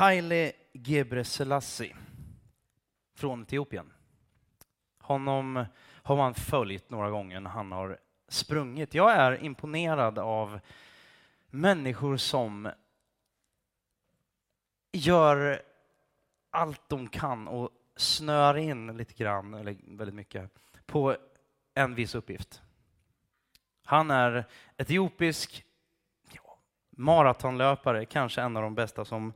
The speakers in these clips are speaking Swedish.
Haile Gebrselassie från Etiopien. Honom har man följt några gånger när han har sprungit. Jag är imponerad av människor som gör allt de kan och snör in lite grann, eller väldigt mycket, på en viss uppgift. Han är etiopisk ja, maratonlöpare, kanske en av de bästa som,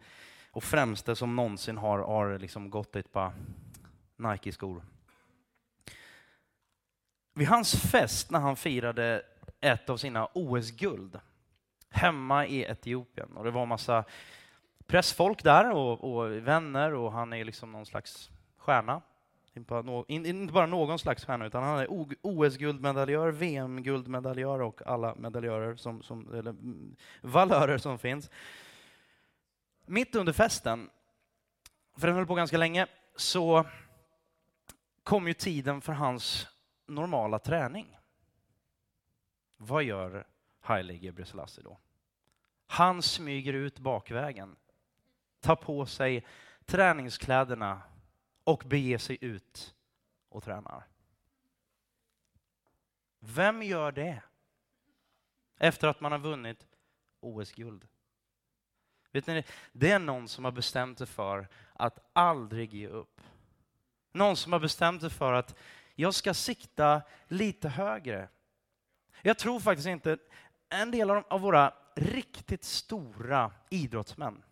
och främste som någonsin har, har liksom gått ett par Nike-skor. Vid hans fest när han firade ett av sina OS-guld hemma i Etiopien och det var massa pressfolk där och, och vänner och han är liksom någon slags stjärna. Inte bara någon slags stjärna, utan han är OS-guldmedaljör, VM-guldmedaljör och alla medaljörer som, som, eller mm, valörer som finns. Mitt under festen, för den höll på ganska länge, så kom ju tiden för hans normala träning. Vad gör Haile Gebrselassie då? Han smyger ut bakvägen, tar på sig träningskläderna och beger sig ut och tränar. Vem gör det? Efter att man har vunnit OS-guld. Vet ni, det är någon som har bestämt sig för att aldrig ge upp. Någon som har bestämt sig för att jag ska sikta lite högre. Jag tror faktiskt inte, en del av våra riktigt stora idrottsmän,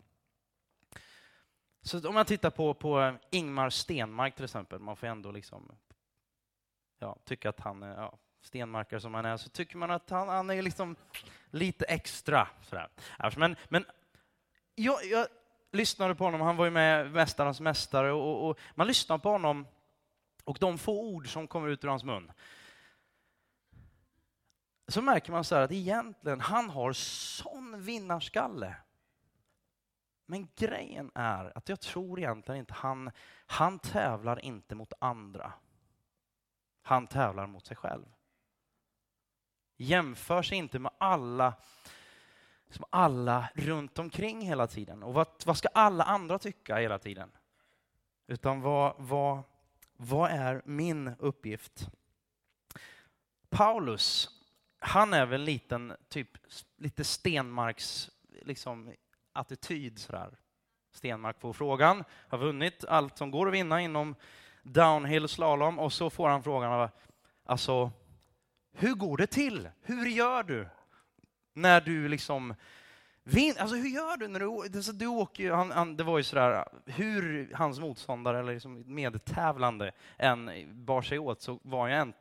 så om man tittar på, på Ingmar Stenmark till exempel, man får ändå liksom, ja, tycka att han är ja, stenmarkare som han är, så tycker man att han, han är liksom lite extra. Sådär. Men, men jag, jag lyssnade på honom, han var ju med Mästarnas mästare, och, och, man lyssnar på honom och de få ord som kommer ut ur hans mun, så märker man så att egentligen, han har sån vinnarskalle. Men grejen är att jag tror egentligen inte han, han tävlar inte mot andra. Han tävlar mot sig själv. Jämför sig inte med alla, som alla runt omkring hela tiden. Och vad, vad ska alla andra tycka hela tiden? Utan vad, vad, vad är min uppgift? Paulus, han är väl liten, typ lite Stenmarks liksom, attityd. Sådär. Stenmark får frågan, har vunnit allt som går att vinna inom downhill slalom och så får han frågan, alltså, hur går det till? Hur gör du när du liksom Vin, alltså hur gör du när du, alltså du åker? Han, han, det var ju sådär, hur hans motståndare eller liksom medtävlande än bar sig åt så var jag en,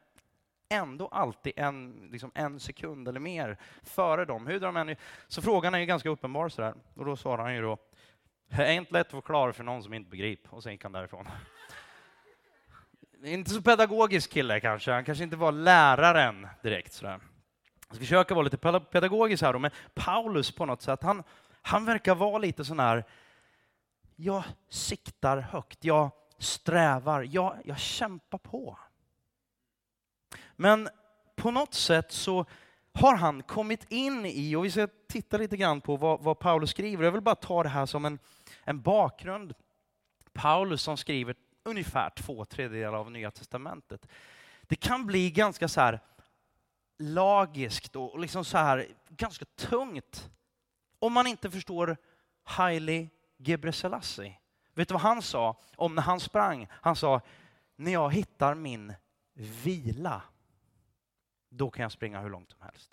ändå alltid en, liksom en sekund eller mer före dem. Hur de än, så frågan är ju ganska uppenbar sådär. Och då svarar han ju då, det är inte lätt att förklara för någon som inte begriper. Och sen gick han därifrån. Inte så pedagogisk kille kanske, han kanske inte var läraren direkt. Sådär. Jag ska försöka vara lite pedagogisk här då, men Paulus på något sätt, han, han verkar vara lite sån här, jag siktar högt, jag strävar, jag, jag kämpar på. Men på något sätt så har han kommit in i, och vi ska titta lite grann på vad, vad Paulus skriver. Jag vill bara ta det här som en, en bakgrund. Paulus som skriver ungefär två tredjedelar av Nya Testamentet. Det kan bli ganska så här lagiskt och liksom så här ganska tungt om man inte förstår Haile Gebrselassie. Vet du vad han sa om när han sprang? Han sa, när jag hittar min vila, då kan jag springa hur långt som helst.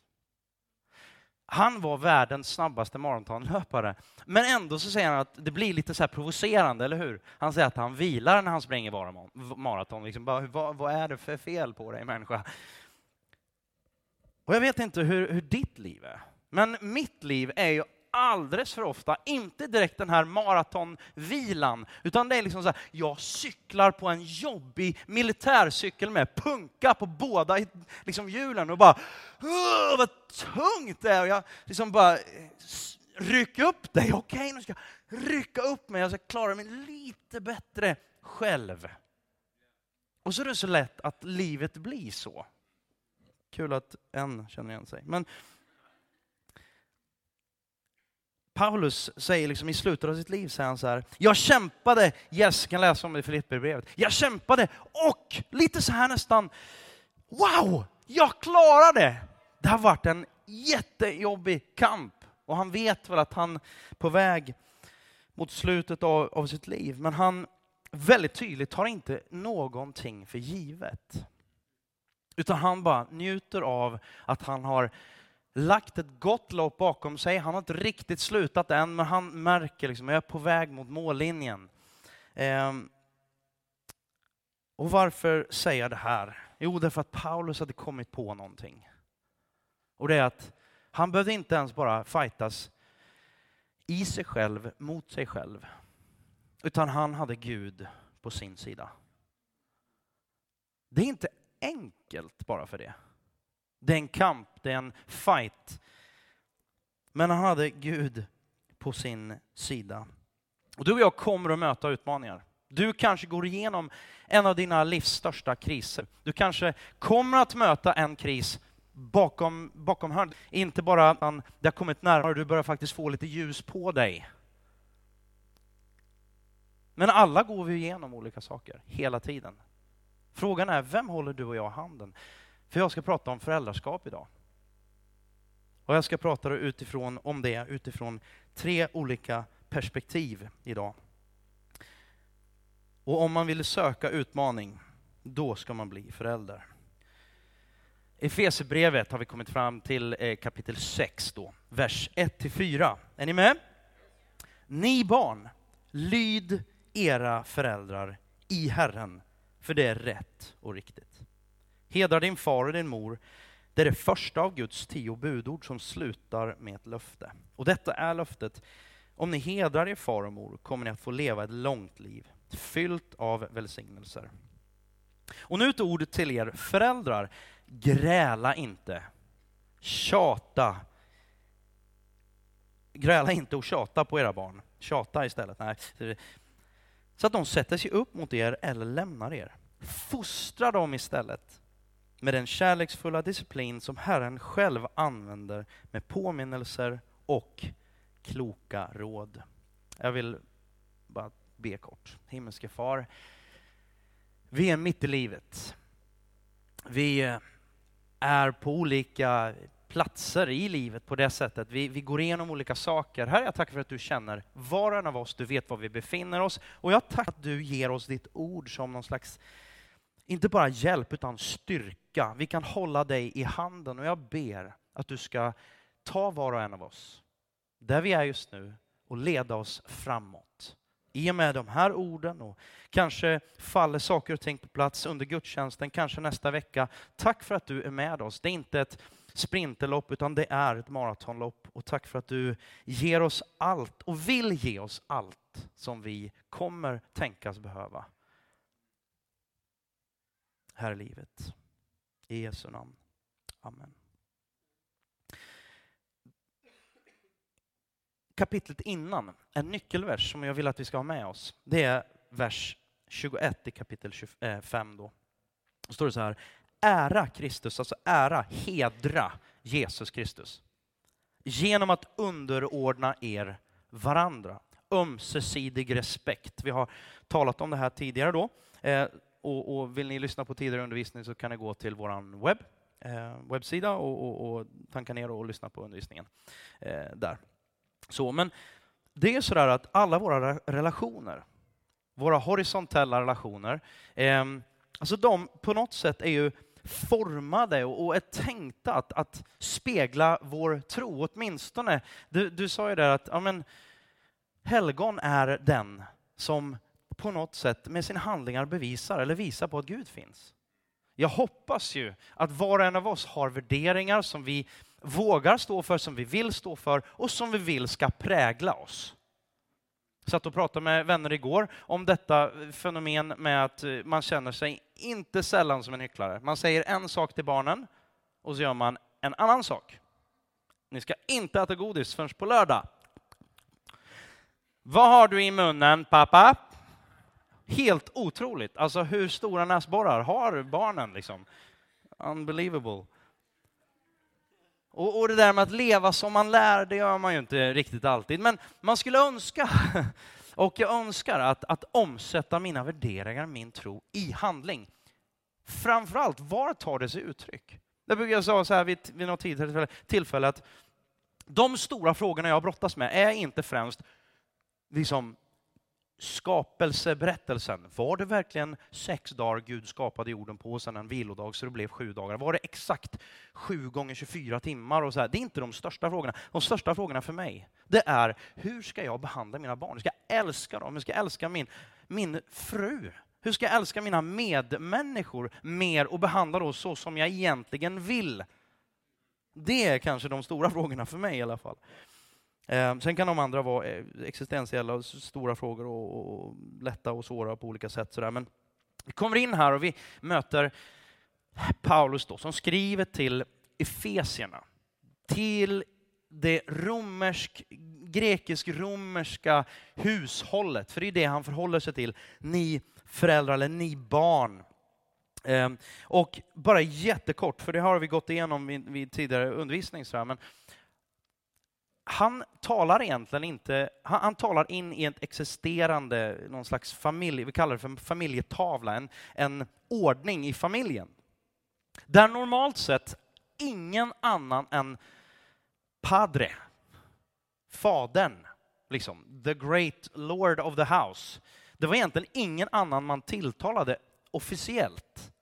Han var världens snabbaste maratonlöpare. Men ändå så säger han att det blir lite så provocerande, eller hur? Han säger att han vilar när han springer maraton. Liksom bara, vad, vad, är det för fel på dig människa? Och jag vet inte hur, hur ditt liv är, men mitt liv är ju alldeles för ofta inte direkt den här maratonvilan, utan det är liksom så här, jag cyklar på en jobbig militärcykel med punka på båda liksom hjulen och bara, vad tungt det är! Och jag liksom bara, ryck upp dig, okej okay, nu ska jag rycka upp mig, jag ska klara mig lite bättre själv. Och så är det så lätt att livet blir så. Kul att en känner igen sig. Men Paulus säger liksom i slutet av sitt liv, säger han så här, jag kämpade, yes, kan läsa om det i Filipperbrevet, jag kämpade och lite så här nästan, wow, jag klarade det! Det har varit en jättejobbig kamp och han vet väl att han är på väg mot slutet av, av sitt liv, men han väldigt tydligt tar inte någonting för givet. Utan han bara njuter av att han har lagt ett gott lopp bakom sig. Han har inte riktigt slutat än, men han märker liksom, att jag är på väg mot mållinjen. Ehm. Och varför säger jag det här? Jo, därför att Paulus hade kommit på någonting. Och det är att han behövde inte ens bara fightas i sig själv, mot sig själv. Utan han hade Gud på sin sida. Det är inte enkelt bara för det. Det är en kamp, det är en fight. Men han hade Gud på sin sida. Och du och jag kommer att möta utmaningar. Du kanske går igenom en av dina livs största kriser. Du kanske kommer att möta en kris bakom, bakom hörnet. Inte bara att det har kommit närmare, du börjar faktiskt få lite ljus på dig. Men alla går vi igenom olika saker, hela tiden. Frågan är, vem håller du och jag handen? För jag ska prata om föräldraskap idag. Och jag ska prata utifrån, om det utifrån tre olika perspektiv idag. Och om man vill söka utmaning, då ska man bli förälder. Efesierbrevet har vi kommit fram till eh, kapitel 6, då, vers 1-4. Är ni med? Ni barn, lyd era föräldrar i Herren, för det är rätt och riktigt. Hedra din far och din mor, det är det första av Guds tio budord som slutar med ett löfte. Och detta är löftet, om ni hedrar er far och mor kommer ni att få leva ett långt liv, fyllt av välsignelser. Och nu ett ord till er föräldrar, gräla inte, tjata, gräla inte och tjata på era barn. Tjata istället. Nej. Så att de sätter sig upp mot er eller lämnar er. Fostra dem istället med den kärleksfulla disciplin som Herren själv använder med påminnelser och kloka råd. Jag vill bara be kort. Himmelske far, vi är mitt i livet. Vi är på olika platser i livet på det sättet. Vi, vi går igenom olika saker. Herre, jag tackar för att du känner var och en av oss, du vet var vi befinner oss. Och jag tackar att du ger oss ditt ord som någon slags, inte bara hjälp, utan styrka. Vi kan hålla dig i handen och jag ber att du ska ta var och en av oss, där vi är just nu, och leda oss framåt. I och med de här orden och kanske faller saker och ting på plats under gudstjänsten, kanske nästa vecka. Tack för att du är med oss. Det är inte ett sprinterlopp, utan det är ett maratonlopp. Och tack för att du ger oss allt och vill ge oss allt som vi kommer tänkas behöva. Här i livet. I Jesu namn. Amen. Kapitlet innan, en nyckelvers som jag vill att vi ska ha med oss, det är vers 21 i kapitel 25. Eh, då. då står det så här, ära Kristus, alltså ära, hedra Jesus Kristus. Genom att underordna er varandra. Ömsesidig respekt. Vi har talat om det här tidigare då. Eh, och, och, vill ni lyssna på tidigare undervisning så kan ni gå till vår webb, eh, webbsida och, och, och tanka ner och lyssna på undervisningen eh, där. Så, men det är sådär att alla våra relationer, våra horisontella relationer, eh, alltså de på något sätt är ju formade och är tänkta att, att spegla vår tro. Åtminstone, du, du sa ju där att ja, men, helgon är den som på något sätt med sina handlingar bevisar eller visar på att Gud finns. Jag hoppas ju att var och en av oss har värderingar som vi vågar stå för, som vi vill stå för och som vi vill ska prägla oss. Jag satt och pratade med vänner igår om detta fenomen med att man känner sig inte sällan som en hycklare. Man säger en sak till barnen och så gör man en annan sak. Ni ska inte äta godis förrän på lördag. Vad har du i munnen, pappa? Helt otroligt. Alltså hur stora näsborrar har barnen? Liksom? Unbelievable. Och, och det där med att leva som man lär, det gör man ju inte riktigt alltid. Men man skulle önska, och jag önskar att, att omsätta mina värderingar, min tro, i handling. Framförallt, var tar det sig uttryck? Det brukar jag säga så här vid, vid något tidigare tillfälle, att de stora frågorna jag brottas med är inte främst liksom skapelseberättelsen. Var det verkligen sex dagar Gud skapade jorden på och sen en vilodag så det blev sju dagar? Var det exakt sju gånger 24 timmar? Och så här? Det är inte de största frågorna. De största frågorna för mig, det är hur ska jag behandla mina barn? Hur ska jag älska dem? Hur ska jag älska min, min fru? Hur ska jag älska mina medmänniskor mer och behandla dem så som jag egentligen vill? Det är kanske de stora frågorna för mig i alla fall. Ehm, sen kan de andra vara eh, existentiella och stora frågor och, och lätta och svåra på olika sätt. Sådär. Men vi kommer in här och vi möter Paulus då, som skriver till Efesierna, till det romersk, grekisk-romerska hushållet, för det är det han förhåller sig till. Ni föräldrar, eller ni barn. Ehm, och bara jättekort, för det har vi gått igenom vid, tidigare undervisning, men han talar egentligen inte, han, han, talar in i ett existerande, någon slags familj, vi kallar det för familjetavla, en, en ordning i familjen. Där normalt sett ingen annan än Padre, fadern, liksom, the great lord of the house. Det var egentligen ingen annan man tilltalade officiellt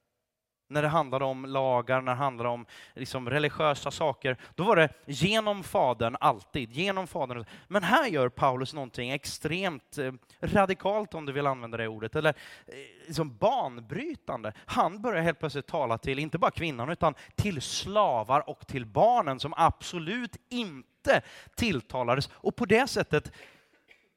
när det handlade om lagar, när det handlade om liksom religiösa saker, då var det genom Fadern alltid, genom Fadern. Men här gör Paulus någonting extremt eh, radikalt, om du vill använda det ordet, eller eh, liksom banbrytande. Han börjar helt plötsligt tala till, inte bara kvinnan, utan till slavar och till barnen som absolut inte tilltalades. Och på det sättet,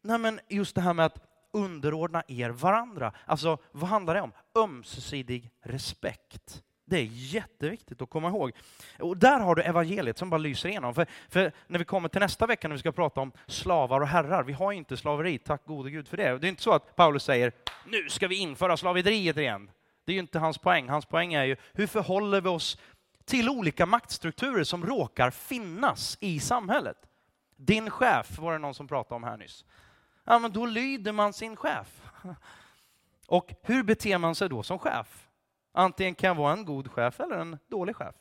nej men just det här med att underordna er varandra. Alltså, vad handlar det om? Ömsesidig respekt. Det är jätteviktigt att komma ihåg. Och där har du evangeliet som bara lyser igenom. För, för, när vi kommer till nästa vecka när vi ska prata om slavar och herrar, vi har inte slaveri, tack gode Gud för det. Det är inte så att Paulus säger, nu ska vi införa slaveriet igen. Det är ju inte hans poäng. Hans poäng är ju, hur förhåller vi oss till olika maktstrukturer som råkar finnas i samhället? Din chef var det någon som pratade om här nyss ja, men då lyder man sin chef. Och hur beter man sig då som chef? Antingen kan jag vara en god chef eller en dålig chef.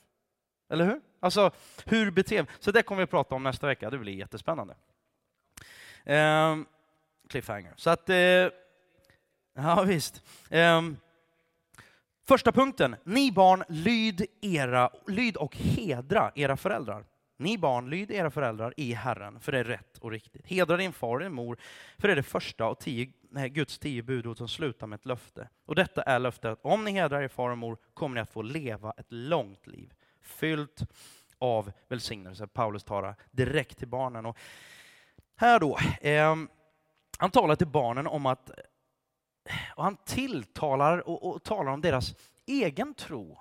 Eller hur? Alltså, hur beter Så det kommer vi att prata om nästa vecka. Det blir jättespännande. Um, cliffhanger. Så att, uh, ja visst. Um, första punkten. Ni barn, lyd, era, lyd och hedra era föräldrar. Ni barn, lyd era föräldrar i Herren, för det är rätt och riktigt. Hedra din far och din mor, för det är det första av tio, nej, Guds tio budord som slutar med ett löfte. Och detta är löftet att om ni hedrar er far och mor kommer ni att få leva ett långt liv, fyllt av välsignelse. Paulus talar direkt till barnen. Och här då, eh, han talar till barnen om att, och han tilltalar och, och talar om deras egen tro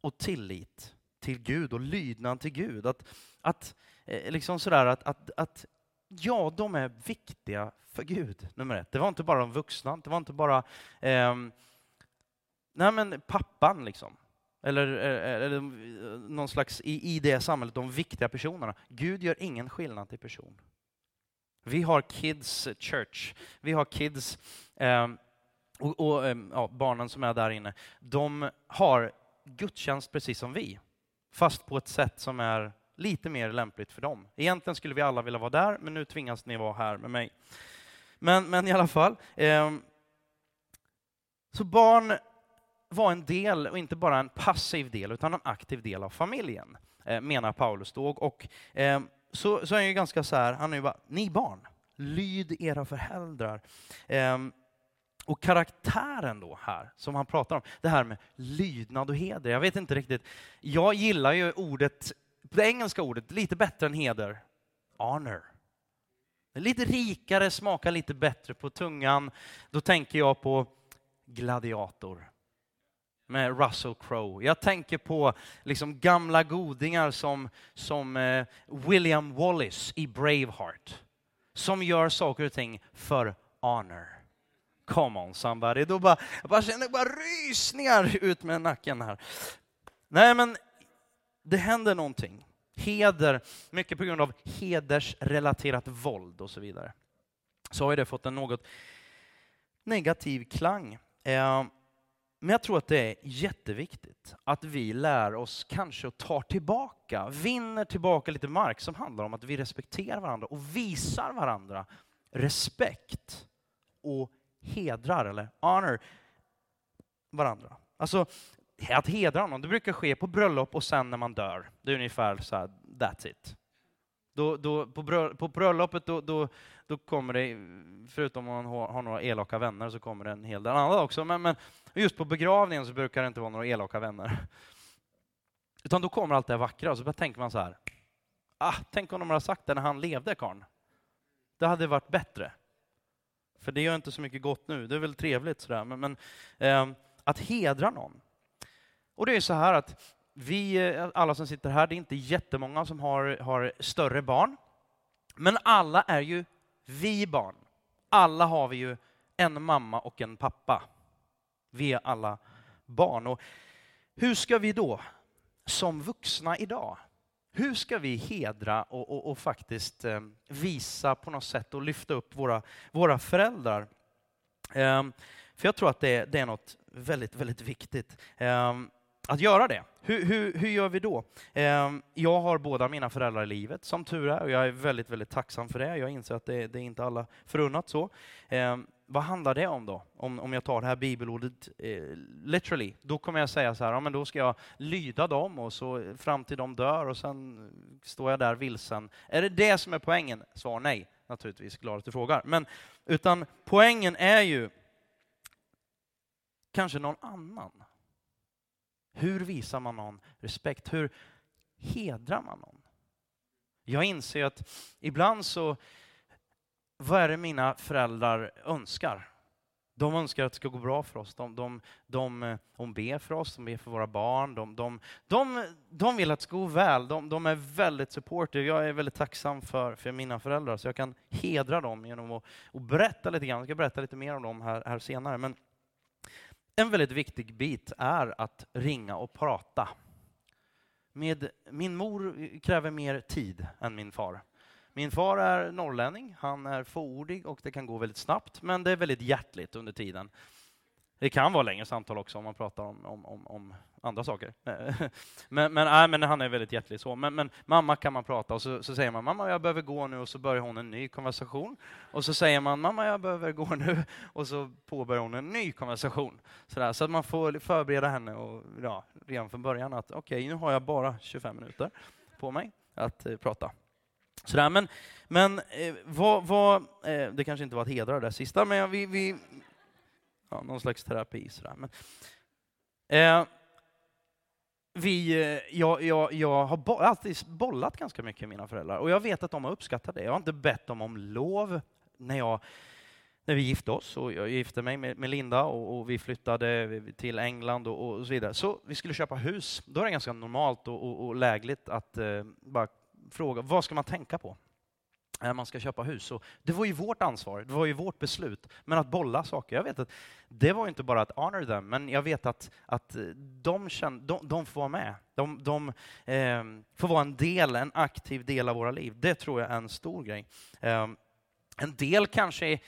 och tillit till Gud och lydnad till Gud. Att, att, eh, liksom sådär, att, att, att ja, de är viktiga för Gud, nummer ett. Det var inte bara de vuxna, det var inte bara eh, nej men pappan liksom. Eller, eh, eller eh, någon slags, i, i det samhället, de viktiga personerna. Gud gör ingen skillnad till person. Vi har Kids Church, vi har Kids, eh, och, och eh, ja, barnen som är där inne, de har gudstjänst precis som vi fast på ett sätt som är lite mer lämpligt för dem. Egentligen skulle vi alla vilja vara där, men nu tvingas ni vara här med mig. Men, men i alla fall. Eh, så barn var en del, och inte bara en passiv del, utan en aktiv del av familjen, eh, menar Paulus då. Och, eh, så, så är han ju ganska så här, han är ju bara, ni barn, lyd era föräldrar. Ehm, och karaktären då här, som han pratar om, det här med lydnad och heder. Jag vet inte riktigt. Jag gillar ju ordet, det engelska ordet, lite bättre än heder. Honor. Lite rikare, smakar lite bättre på tungan. Då tänker jag på Gladiator med Russell Crowe. Jag tänker på liksom gamla godingar som, som eh, William Wallace i Braveheart, som gör saker och ting för honor. Come on somebody. Då bara, jag bara känner bara rysningar ut med nacken här. Nej, men det händer någonting. Heder, mycket på grund av hedersrelaterat våld och så vidare. Så har det fått en något negativ klang. Eh, men jag tror att det är jätteviktigt att vi lär oss kanske att ta tillbaka, vinner tillbaka lite mark som handlar om att vi respekterar varandra och visar varandra respekt och hedrar eller honor varandra. Alltså att hedra någon, det brukar ske på bröllop och sen när man dör. Det är ungefär så här, that's it. Då, då, på, bröll, på bröllopet då, då, då, kommer det, förutom om man har, har, några elaka vänner, så kommer det en hel del andra också. Men, men just på begravningen så brukar det inte vara några elaka vänner. Utan då kommer allt det vackra och så tänker man så här, ah, tänk om de hade sagt det när han levde, karln. Det hade varit bättre. För det gör inte så mycket gott nu, det är väl trevligt sådär, men, men eh, att hedra någon. Och det är så här att vi, eh, alla som sitter här, det är inte jättemånga som har, har större barn. Men alla är ju vi barn. Alla har vi ju en mamma och en pappa. Vi är alla barn. Och hur ska vi då, som vuxna idag, hur ska vi hedra och, och, och faktiskt eh, visa på något sätt och lyfta upp våra, våra föräldrar? Eh, för jag tror att det, det, är något väldigt, väldigt viktigt. Eh, att göra det. Hur, hur, hur gör vi då? Ehm, jag har båda mina föräldrar i livet, som tur är, och jag är väldigt, väldigt tacksam för det. Jag inser att det, det är inte alla förunnat så. Ehm, vad handlar det om då? Om, om jag tar det här bibelordet eh, literally, då kommer jag säga så här, ja, men då ska jag lyda dem och så fram till de dör och sen står jag där vilsen. Är det det som är poängen? Svar nej, naturligtvis. Glad att du frågar. Men, utan poängen är ju kanske någon annan hur visar man någon respekt? Hur hedrar man någon? Jag inser att ibland så, vad är det mina föräldrar önskar? De önskar att det ska gå bra för oss. De, de, de, eh, de ber för oss, de ber för våra barn. De, de, de, de vill att det ska gå väl. De, de är väldigt supportive. Jag är väldigt tacksam för, för mina föräldrar, så jag kan hedra dem genom att och berätta lite grann. Jag ska berätta lite mer om dem här, här senare. Men en väldigt viktig bit är att ringa och prata. Med, min mor kräver mer tid än min far. Min far är norrlänning, han är fåordig och det kan gå väldigt snabbt, men det är väldigt hjärtligt under tiden. Det kan vara längre samtal också om man pratar om, om, om, om andra saker. men, men, äh, men han är väldigt hjärtlig så. Men, men mamma kan man prata och så, så, säger man mamma jag behöver gå nu och så börjar hon en ny konversation. Och så säger man mamma jag behöver gå nu och så påbörjar hon en ny konversation. Sådär, så att man får förbereda henne och, ja, redan från början att okej okay, nu har jag bara 25 minuter på mig att eh, prata. Sådär, men men eh, vad, vad eh, det kanske inte var att hedra det där sista, men vi, vi ja, någon slags terapi. Sådär. Men, eh, vi, eh, jag, jag, jag har bo, alltid bollat ganska mycket med mina föräldrar och jag vet att de har uppskattat det. Jag har inte bett dem om lov när, jag, när vi gifte oss. Och jag gifte mig med, med Linda och, och, vi flyttade till England och, och, så vidare. Så vi skulle köpa hus. Då är det ganska normalt och, och lägligt att eh, bara fråga vad ska man tänka på? när man ska köpa hus. Och det var ju vårt ansvar, det var ju vårt beslut. Men att bolla saker, jag vet att det var inte bara att honor them, men jag vet att, att de, kände, de, de får vara med. De, de eh, får vara en del, en aktiv del av våra liv. Det tror jag är en stor grej. Eh, en del kanske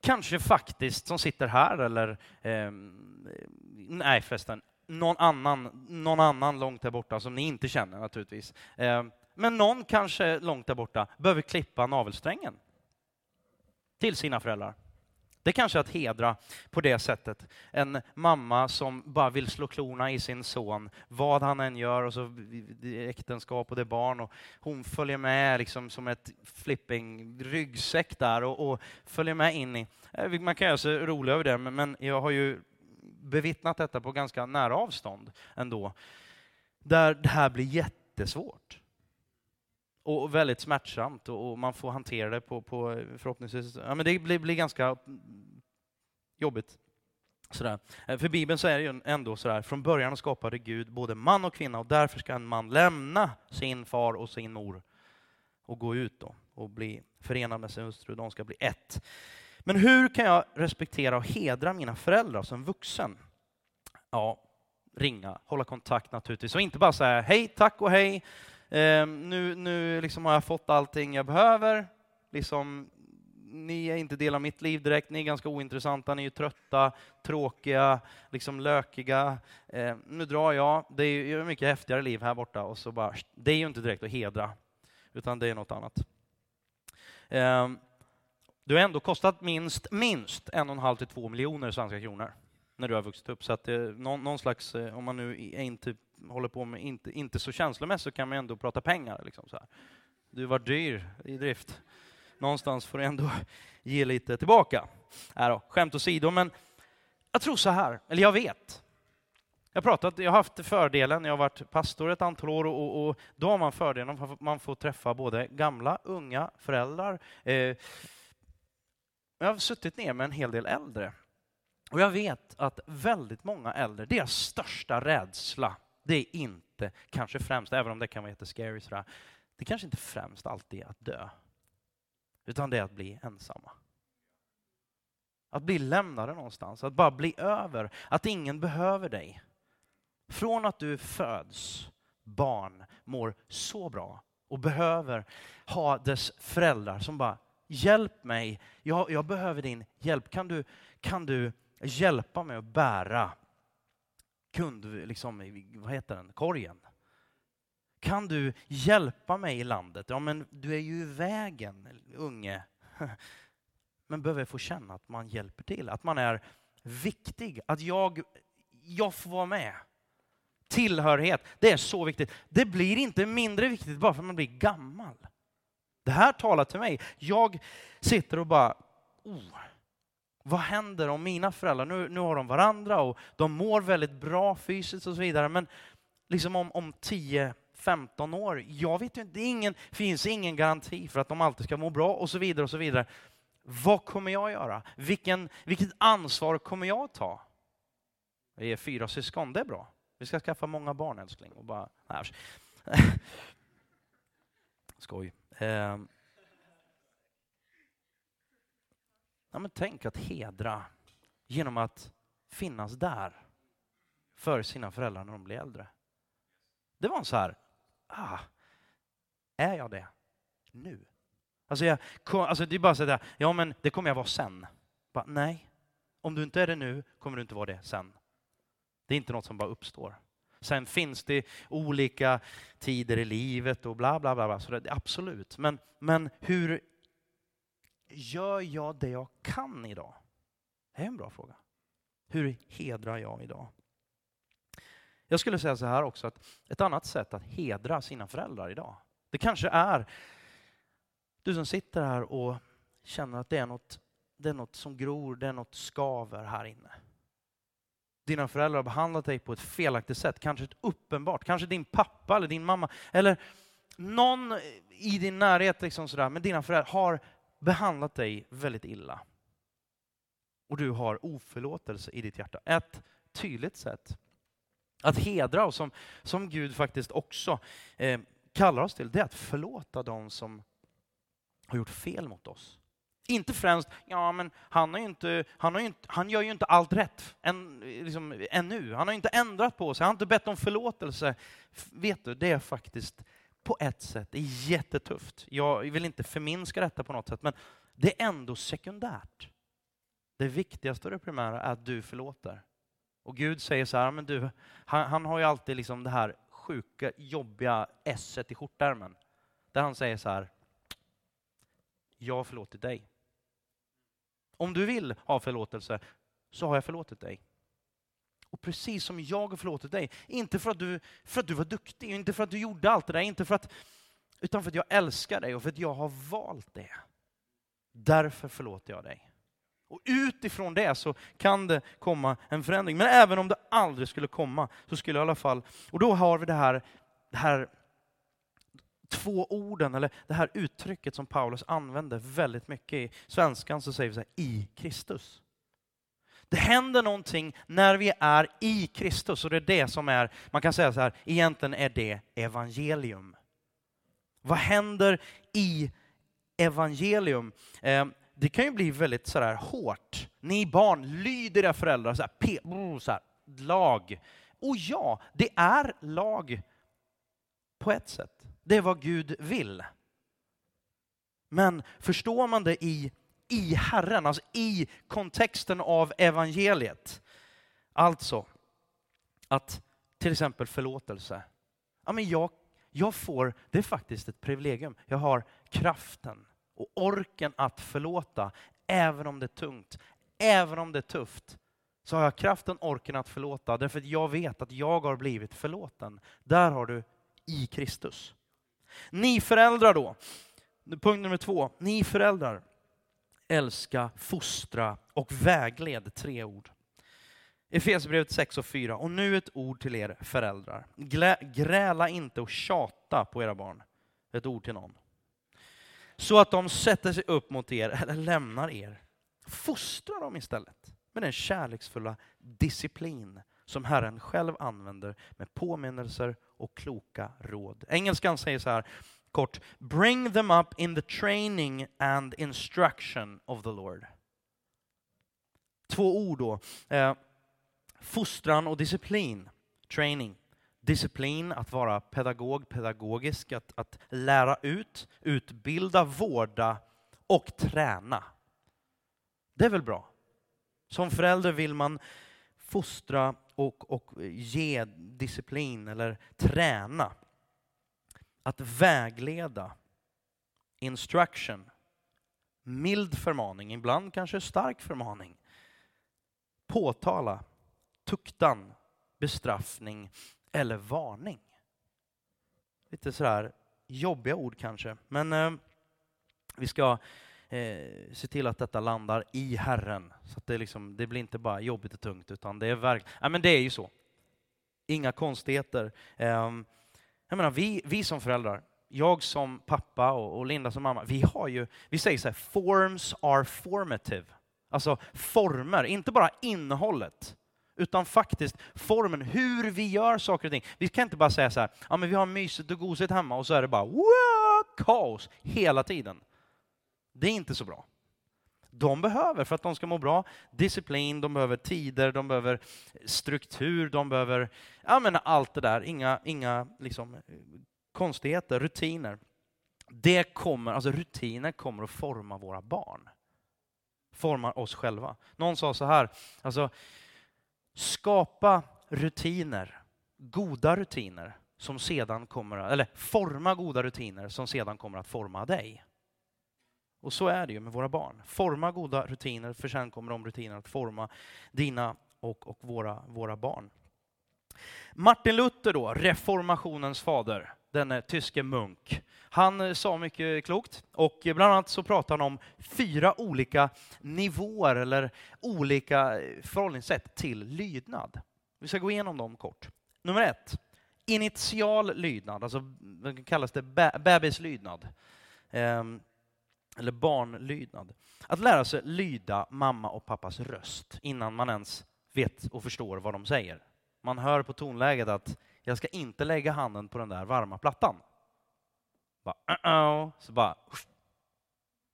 kanske faktiskt som sitter här eller eh, nej förresten, någon annan, någon annan långt där borta som ni inte känner naturligtvis. Eh, men någon kanske långt där borta behöver klippa navelsträngen till sina föräldrar. Det kanske är att hedra på det sättet. En mamma som bara vill slå klorna i sin son, vad han än gör, och så äktenskap och det är barn. Och hon följer med liksom som ett flipping ryggsäck där och, och följer med in i... Eh, man kan göra sig rolig över det, men jag har ju bevittnat detta på ganska nära avstånd ändå. Där det här blir jättesvårt och väldigt smärtsamt och, man får hantera det på, på förhoppningsvis, ja men det blir, blir ganska jobbigt. Sådär. Eh, för Bibeln så är det ju ändå sådär, från början skapade Gud både man och kvinna och därför ska en man lämna sin far och sin mor och gå ut då och bli förenad med sin hustru, de ska bli ett. Men hur kan jag respektera och hedra mina föräldrar som vuxen? Ja, ringa, hålla kontakt naturligtvis. Och inte bara säga hej, tack och hej. Eh, nu nu liksom har jag fått allting jag behöver. Liksom, ni är inte del av mitt liv direkt, ni är ganska ointressanta, ni är trötta, tråkiga, liksom lökiga. Eh, nu drar jag, det är ju ett mycket häftigare liv här borta. Och så bara, det är ju inte direkt att hedra, utan det är något annat. Eh, du har ändå kostat minst, minst en och en halv till två miljoner svenska kronor när du har vuxit upp. Så att det, någon, någon, slags, eh, om man nu inte typ håller på med, inte, inte så känslomässigt, så kan man ändå prata pengar. Liksom så här. Du var dyr i drift. Någonstans får du ändå ge lite tillbaka. Äh då, skämt åsido, men jag tror så här, eller jag vet. Jag, pratat, jag har haft fördelen, jag har varit pastor ett antal år och, och då har man fördelen att man får träffa både gamla, unga, föräldrar. Eh, jag har suttit ner med en hel del äldre och jag vet att väldigt många äldre, deras största rädsla, det är inte kanske främst, även om det kan vara jättescary, sådär, det kanske inte främst alltid är att dö. Utan det är att bli ensamma. Att bli lämnade någonstans, att bara bli över, att ingen behöver dig. Från att du föds, barn, mår så bra och behöver ha dess föräldrar som bara Hjälp mig, jag, jag behöver din hjälp. Kan du, kan du hjälpa mig att bära kund, liksom, vad heter den, korgen? Kan du hjälpa mig i landet? Ja, men du är ju i vägen, unge. Men behöver få känna att man hjälper till, att man är viktig, att jag, jag får vara med. Tillhörighet, det är så viktigt. Det blir inte mindre viktigt bara för att man blir gammal. Det här talar till mig. Jag sitter och bara, oh, vad händer om mina föräldrar, nu, nu har de varandra och de mår väldigt bra fysiskt och så vidare, men liksom om, om 10-15 år, jag vet inte, det ingen, finns ingen garanti för att de alltid ska må bra och så vidare och så vidare. Vad kommer jag göra? Vilken, vilket ansvar kommer jag ta? Vi är fyra syskon, det är bra. Vi ska skaffa många barn älskling. Och bara, nej. Skoj. Eh. Ja, men tänk att hedra genom att finnas där för sina föräldrar när de blir äldre. Det var en så här, ah, är jag det nu? Alltså, jag, alltså det är bara så att ja men det kommer jag vara sen. Bara, nej, om du inte är det nu kommer du inte vara det sen. Det är inte något som bara uppstår. Sen finns det olika tider i livet och bla bla bla. bla så det, absolut. Men, men hur gör jag det jag kan idag? Det är en bra fråga. Hur hedrar jag idag? Jag skulle säga så här också, att ett annat sätt att hedra sina föräldrar idag, det kanske är du som sitter här och känner att det är något, det är något som gror, det är något skaver här inne dina föräldrar har behandlat dig på ett felaktigt sätt, kanske ett uppenbart, kanske din pappa eller din mamma, eller någon i din närhet, liksom sådär, men dina föräldrar har behandlat dig väldigt illa. Och du har oförlåtelse i ditt hjärta. Ett tydligt sätt att hedra och som, som Gud faktiskt också eh, kallar oss till, det är att förlåta dem som har gjort fel mot oss. Inte främst, ja men han, har inte, han, har inte, han gör ju inte allt rätt än, liksom, ännu. Han har inte ändrat på sig, han har inte bett om förlåtelse. Vet du, det är faktiskt på ett sätt är jättetufft. Jag vill inte förminska detta på något sätt, men det är ändå sekundärt. Det viktigaste och det primära är att du förlåter. Och Gud säger så här, men du, han, han har ju alltid liksom det här sjuka, jobbiga esset i skjortärmen. Där han säger så här, jag har förlåtit dig. Om du vill ha förlåtelse så har jag förlåtit dig. Och precis som jag har förlåtit dig, inte för att du, för att du var duktig, inte för att du gjorde allt det där, inte för att, utan för att jag älskar dig och för att jag har valt det. Därför förlåter jag dig. Och utifrån det så kan det komma en förändring. Men även om det aldrig skulle komma, så skulle jag i alla fall, och då har vi det här, det här två orden, eller det här uttrycket som Paulus använder väldigt mycket i svenskan, så säger vi så här, i Kristus. Det händer någonting när vi är i Kristus och det är det som är, man kan säga så här, egentligen är det evangelium. Vad händer i evangelium? Eh, det kan ju bli väldigt sådär hårt. Ni barn, lyd era föräldrar, så här, pe, så här, lag, Och ja, det är lag på ett sätt. Det är vad Gud vill. Men förstår man det i, i Herren, alltså i kontexten av evangeliet, alltså att till exempel förlåtelse. Ja, men jag, jag får, det är faktiskt ett privilegium. Jag har kraften och orken att förlåta, även om det är tungt, även om det är tufft. Så har jag kraften, orken att förlåta, därför att jag vet att jag har blivit förlåten. Där har du i Kristus. Ni föräldrar då, punkt nummer två, ni föräldrar, älska, fostra och vägled, tre ord. Efesierbrevet 6 och 4. Och nu ett ord till er föräldrar. Glä, gräla inte och tjata på era barn. Ett ord till någon. Så att de sätter sig upp mot er eller lämnar er. Fostra dem istället med den kärleksfulla disciplin som Herren själv använder med påminnelser och kloka råd. Engelskan säger så här kort, bring them up in the training and instruction of the Lord. Två ord då. Eh, fostran och disciplin, training. Disciplin, att vara pedagog, pedagogisk, att, att lära ut, utbilda, vårda och träna. Det är väl bra? Som förälder vill man fostra och, och ge disciplin eller träna. Att vägleda, instruction, mild förmaning, ibland kanske stark förmaning. Påtala, tuktan, bestraffning eller varning. Lite sådär jobbiga ord kanske, men eh, vi ska eh, se till att detta landar i Herren. Så att det, liksom, det blir inte bara jobbigt och tungt, utan det är verkligen, ja, men det är ju så. Inga konstigheter. Eh, jag menar, vi, vi som föräldrar, jag som pappa och, och Linda som mamma, vi har ju, vi säger så här, forms are formative. Alltså former, inte bara innehållet utan faktiskt formen, hur vi gör saker och ting. Vi kan inte bara säga så här, ja men vi har mysigt och gosigt hemma och så är det bara wow, kaos hela tiden. Det är inte så bra. De behöver, för att de ska må bra, disciplin, de behöver tider, de behöver struktur, de behöver ja, men allt det där. Inga, inga liksom, konstigheter, rutiner. Det kommer, alltså rutiner kommer att forma våra barn. Formar oss själva. Någon sa så här, alltså, skapa rutiner, goda rutiner, som sedan kommer, eller forma goda rutiner som sedan kommer att forma dig. Och så är det ju med våra barn. Forma goda rutiner, för sen kommer de rutinerna att forma dina och, och våra, våra barn. Martin Luther då, reformationens fader, denne tyske munk. Han eh, sa mycket klokt och eh, bland annat så pratar han om fyra olika nivåer eller olika eh, förhållningssätt till lydnad. Vi ska gå igenom dem kort. Nummer ett, initial lydnad, alltså kallas det bebislydnad. Ehm, eller barnlydnad. Att lära sig lyda mamma och pappas röst innan man ens vet och förstår vad de säger. Man hör på tonläget att jag ska inte lägga handen på den där varma plattan. Bara, uh -oh. Så bara,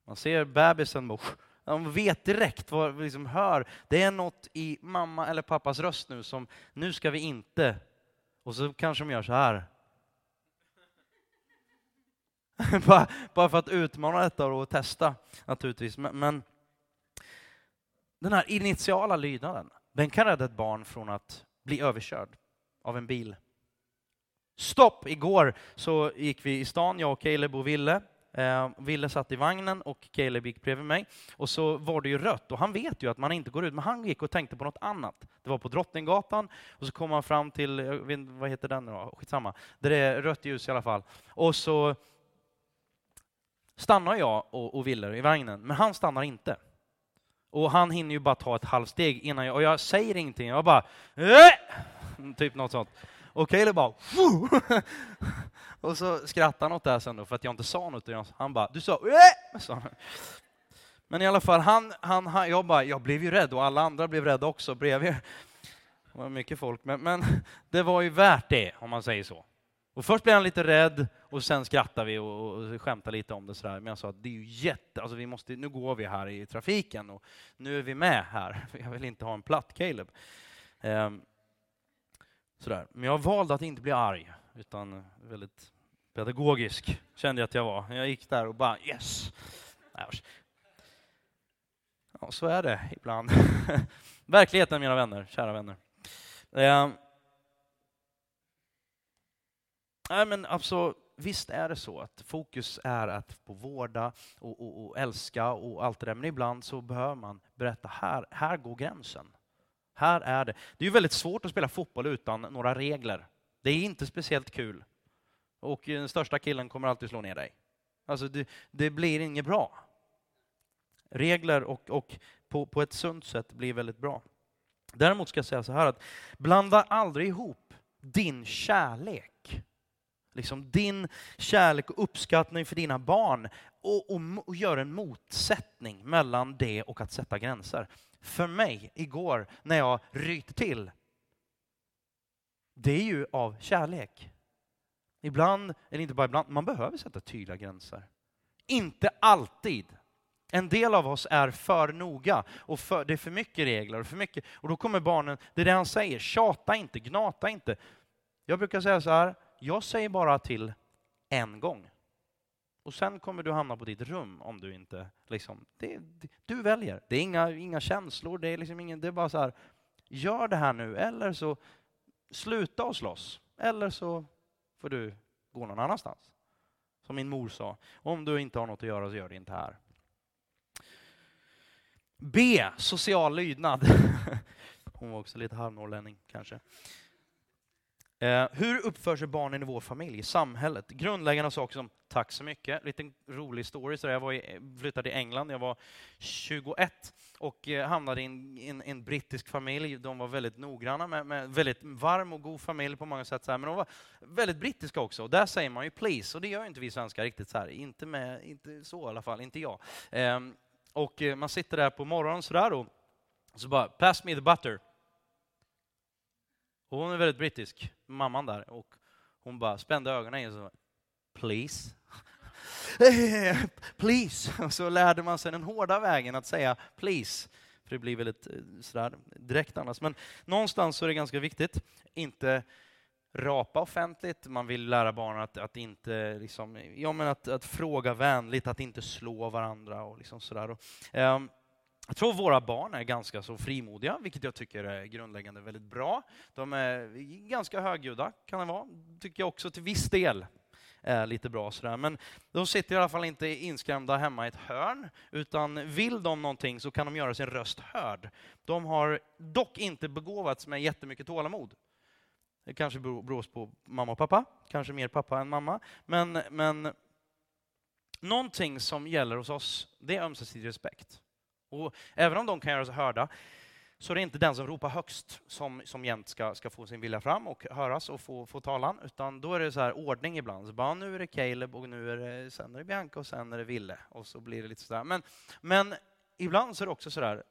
man ser bebisen, de vet direkt vad vi liksom hör. Det är något i mamma eller pappas röst nu som, nu ska vi inte. Och så kanske de gör så här. bara, bara för att utmana detta och testa naturligtvis. Men, men den här initiala lydnaden, den kan rädda ett barn från att bli överkörd av en bil. Stopp! Igår så gick vi i stan, jag och Caleb och Ville. Eh, Ville satt i vagnen och Caleb gick bredvid mig. Och så var det ju rött och han vet ju att man inte går ut, men han gick och tänkte på något annat. Det var på Drottninggatan och så kom han fram till, vet, vad heter den då? Skitsamma. Där det är rött ljus i alla fall. Och så stannar jag och, och Willer i vagnen, men han stannar inte. Och han hinner ju bara ta ett halvsteg innan jag, och jag säger ingenting, jag bara äh! typ något sånt. Och Caleb bara och så skrattar han åt det här sen då, för att jag inte sa något. Han bara, du sa äh! Men i alla fall, han, han, han, jag, bara, jag blev ju rädd och alla andra blev rädda också bredvid. Det var mycket folk, men, men det var ju värt det, om man säger så. Och först blev han lite rädd och sen skrattade vi och, och skämtade lite om det sådär. Men jag sa att det är ju jätte, alltså vi måste, nu går vi här i trafiken och nu är vi med här. Jag vill inte ha en platt Caleb. Ehm, Sådär. Men jag valde att inte bli arg, utan väldigt pedagogisk kände jag att jag var. Jag gick där och bara yes. Ja, så är det ibland. Verkligheten, mina vänner, kära vänner. Ehm, nej, men alltså, visst är det så att fokus är att på vårda och, och, och, älska och allt det där, men ibland så behöver man berätta, här, här går gränsen. Här är det. Det är ju väldigt svårt att spela fotboll utan några regler. Det är inte speciellt kul. Och eh, den största killen kommer alltid slå ner dig. Alltså det, det blir inget bra. Regler och, och på, på ett sunt sätt blir väldigt bra. Däremot ska jag säga så här att blanda aldrig ihop din kärlek, liksom din kärlek och uppskattning för dina barn och, och, och gör en motsättning mellan det och att sätta gränser. För mig igår när jag ryter till, det är ju av kärlek. Ibland, eller inte bara ibland, man behöver sätta tydliga gränser. Inte alltid. En del av oss är för noga och för, det är för mycket regler och för mycket. Och då kommer barnen, det är det han säger, tjata inte, gnata inte. Jag brukar säga så här, jag säger bara till en gång. Och sen kommer du hamna på ditt rum om du inte liksom, det, det, du väljer. Det är inga, inga känslor, det är liksom ingen, det är bara så här, gör det här nu eller så sluta och slåss. Eller så får du gå någon annanstans. Som min mor sa, om du inte har något att göra så gör det inte här. B. Social lydnad. Hon var också lite halvnorrlänning kanske. Eh, hur uppför sig barnen i vår familj, i samhället? Grundläggande saker som tack så mycket. Lite rolig story. Så jag var i, flyttade till England, jag var 21 och eh, hamnade i en, en, en, brittisk familj. De var väldigt noggranna, med, med, väldigt varm och god familj på många sätt. Så här, men de var väldigt brittiska också. Och där säger man ju please, och det gör inte vi svenskar riktigt så här. Inte, med, inte så i alla fall, inte jag. Ehm, eh, och man sitter där på morgonen sådär och så bara pass me the butter. Och hon är väldigt brittisk, mamman där. Och hon bara spände ögonen i och så please. please. Och så lärde man sig den hårda vägen att säga please. För det blir väldigt eh, sådär direkt annars. Men någonstans så är det ganska viktigt. Inte rapa offentligt, man vill lära barnen att, att inte liksom, ja, men att, att fråga vänligt, att inte slå varandra och liksom sådär. Och, um, jag tror våra barn är ganska så frimodiga, vilket jag tycker är grundläggande väldigt bra. De är ganska högljudda, kan det vara. tycker jag också till viss del är lite bra. Sådär. Men de sitter i alla fall inte inskrämda hemma i ett hörn, utan vill de någonting så kan de göra sin röst hörd. De har dock inte begåvats med jättemycket tålamod. Det kanske beror på mamma och pappa, kanske mer pappa än mamma. Men, men någonting som gäller hos oss, det är ömsesidig respekt. Och även om de kan göra sig hörda, så är det inte den som ropar högst som, som jämt ska, ska få sin vilja fram och höras och få, få talan, utan då är det så här ordning ibland. Så bara, nu är det Caleb och nu är det, sen är det Bianca och sen är det Ville. Och så blir det lite sådär. Men, men ibland så är det också så där,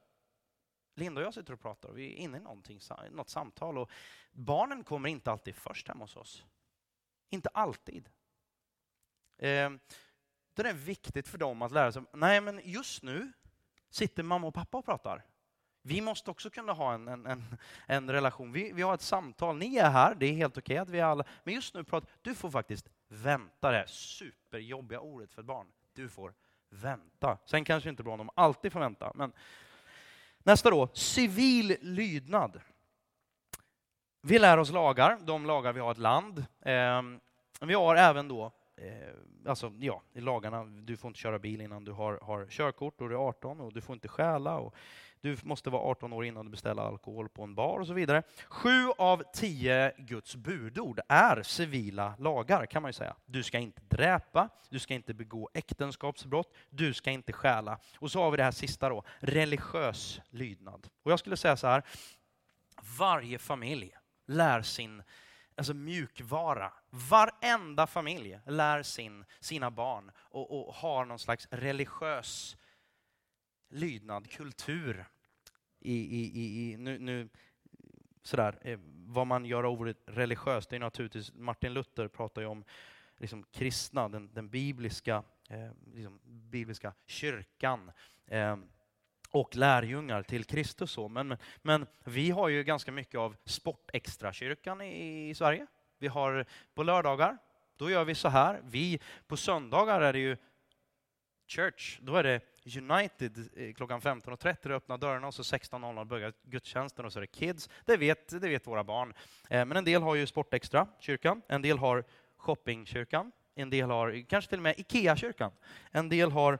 Linda och jag sitter och pratar och vi är inne i någonting, något samtal och barnen kommer inte alltid först hemma hos oss. Inte alltid. Eh, det är viktigt för dem att lära sig, nej men just nu sitter mamma och pappa och pratar. Vi måste också kunna ha en, en, en, en relation. Vi, vi har ett samtal, ni är här, det är helt okej okay att vi är alla... Men just nu pratar du får faktiskt vänta det superjobbiga ordet för ett barn. Du får vänta. Sen kanske inte bra om de alltid får vänta, men Nästa då, civil lydnad. Vi lär oss lagar, de lagar vi har ett land. Ehm, vi har även då, eh, alltså ja, i lagarna, du får inte köra bil innan du har, har körkort och du är 18 och du får inte stjäla och du måste vara 18 år innan du beställer alkohol på en bar och så vidare. Sju av tio Guds budord är civila lagar kan man ju säga. Du ska inte dräpa, du ska inte begå äktenskapsbrott, du ska inte stjäla. Och så har vi det här sista då, religiös lydnad. Och jag skulle säga så här, varje familj lär sin alltså mjukvara. Varenda familj lär sin, sina barn och, och har någon slags religiös lydnad, kultur i, i, i, nu, nu sådär, eh, vad man gör av ordet religiöst, det är naturligtvis, Martin Luther pratar ju om liksom, kristna, den, den bibliska, eh, liksom, bibliska kyrkan. Eh, och lärjungar till Kristus. Men, men, men, vi har ju ganska mycket av sportextrakyrkan i, i Sverige. Vi har på lördagar, då gör vi så här. Vi, på söndagar är det ju church, då är det United eh, klockan 15.30 det öppnar dörrarna och så 16.00 börjar gudstjänsten och så är det Kids. Det vet, det vet våra barn. Eh, men en del har ju Sportextra, kyrkan. En del har Shoppingkyrkan. En del har kanske till och med IKEA-kyrkan. En del har